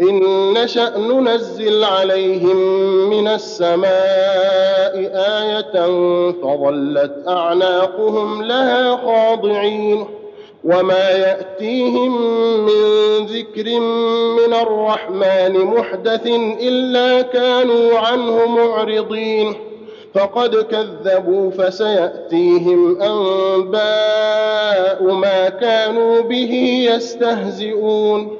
إن نشأ ننزل عليهم من السماء آية فظلت أعناقهم لها خاضعين وما يأتيهم من ذكر من الرحمن محدث إلا كانوا عنه معرضين فقد كذبوا فسيأتيهم أنباء ما كانوا به يستهزئون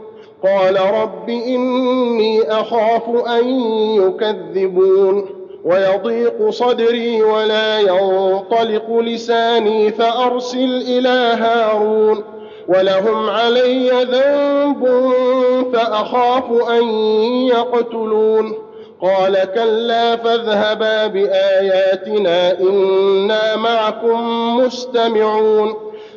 قال رب إني أخاف أن يكذبون ويضيق صدري ولا ينطلق لساني فأرسل إلى هارون ولهم علي ذنب فأخاف أن يقتلون قال كلا فاذهبا بآياتنا إنا معكم مستمعون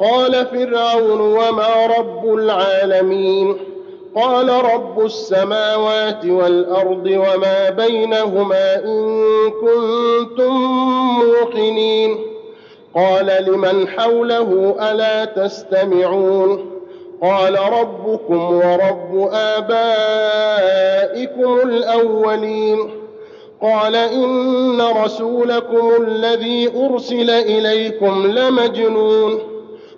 قال فرعون وما رب العالمين قال رب السماوات والأرض وما بينهما إن كنتم موقنين قال لمن حوله ألا تستمعون قال ربكم ورب آبائكم الأولين قال إن رسولكم الذي أرسل إليكم لمجنون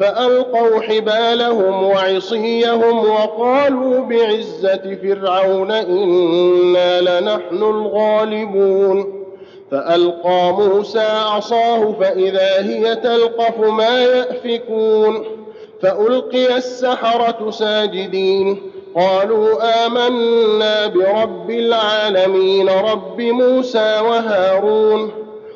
فألقوا حبالهم وعصيهم وقالوا بعزة فرعون إنا لنحن الغالبون. فألقى موسى عصاه فإذا هي تلقف ما يأفكون. فألقي السحرة ساجدين. قالوا آمنا برب العالمين رب موسى وهارون.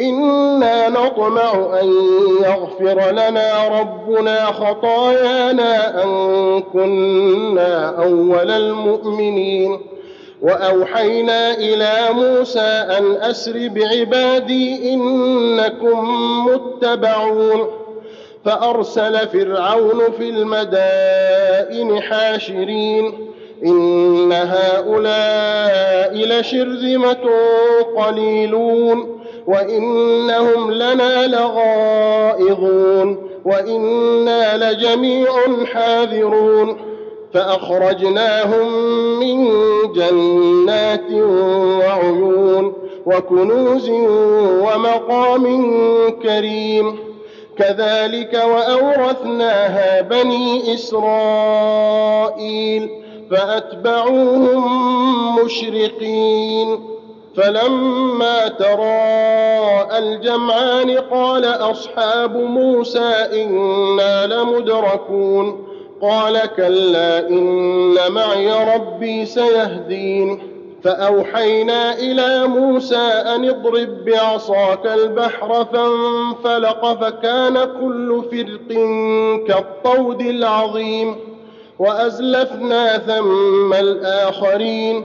أنا نطمع ان يغفر لنا ربنا خطايانا ان كنا اول المؤمنين واوحينا إلى موسى ان اسر بعبادي انكم متبعون فارسل فرعون في المدائن حاشرين ان هؤلاء لشرذمه قليلون وإنهم لنا لغائظون وإنا لجميع حاذرون فأخرجناهم من جنات وعيون وكنوز ومقام كريم كذلك وأورثناها بني إسرائيل فأتبعوهم مشرقين فلما تراءى الجمعان قال أصحاب موسى إنا لمدركون قال كلا إن معي ربي سيهدين فأوحينا إلى موسى أن اضرب بعصاك البحر فانفلق فكان كل فرق كالطود العظيم وأزلفنا ثم الآخرين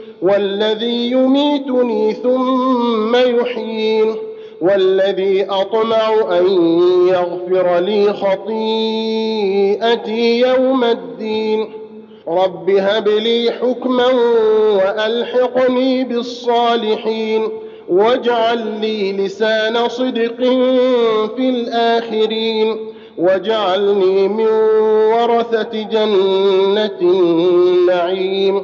والذي يميتني ثم يحيين والذي أطمع أن يغفر لي خطيئتي يوم الدين. رب هب لي حكما وألحقني بالصالحين واجعل لي لسان صدق في الآخرين واجعلني من ورثة جنة النعيم.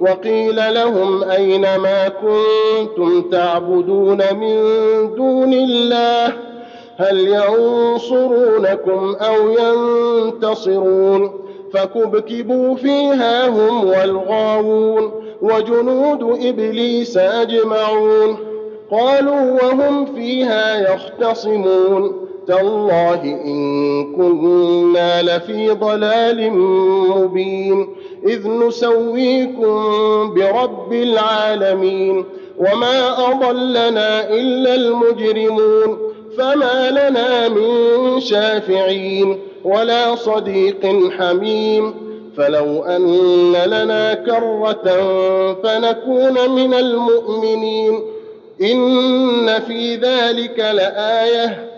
وقيل لهم أين ما كنتم تعبدون من دون الله؟ هل ينصرونكم أو ينتصرون؟ فكبكبوا فيها هم والغاوون وجنود إبليس أجمعون. قالوا وهم فيها يختصمون. تالله إن كنا لفي ضلال مبين. إذ نسويكم برب العالمين. وما أضلنا إلا المجرمون. فما لنا من شافعين. ولا صديق حميم. فلو أن لنا كرة فنكون من المؤمنين. إن في ذلك لآية.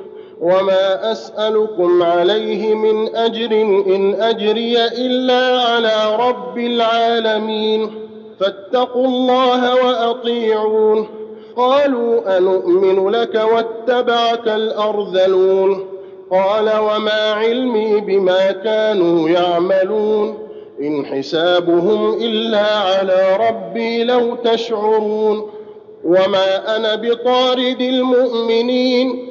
وما اسالكم عليه من اجر ان اجري الا على رب العالمين فاتقوا الله واطيعون قالوا انومن لك واتبعك الارذلون قال وما علمي بما كانوا يعملون ان حسابهم الا على ربي لو تشعرون وما أنا بطارد المؤمنين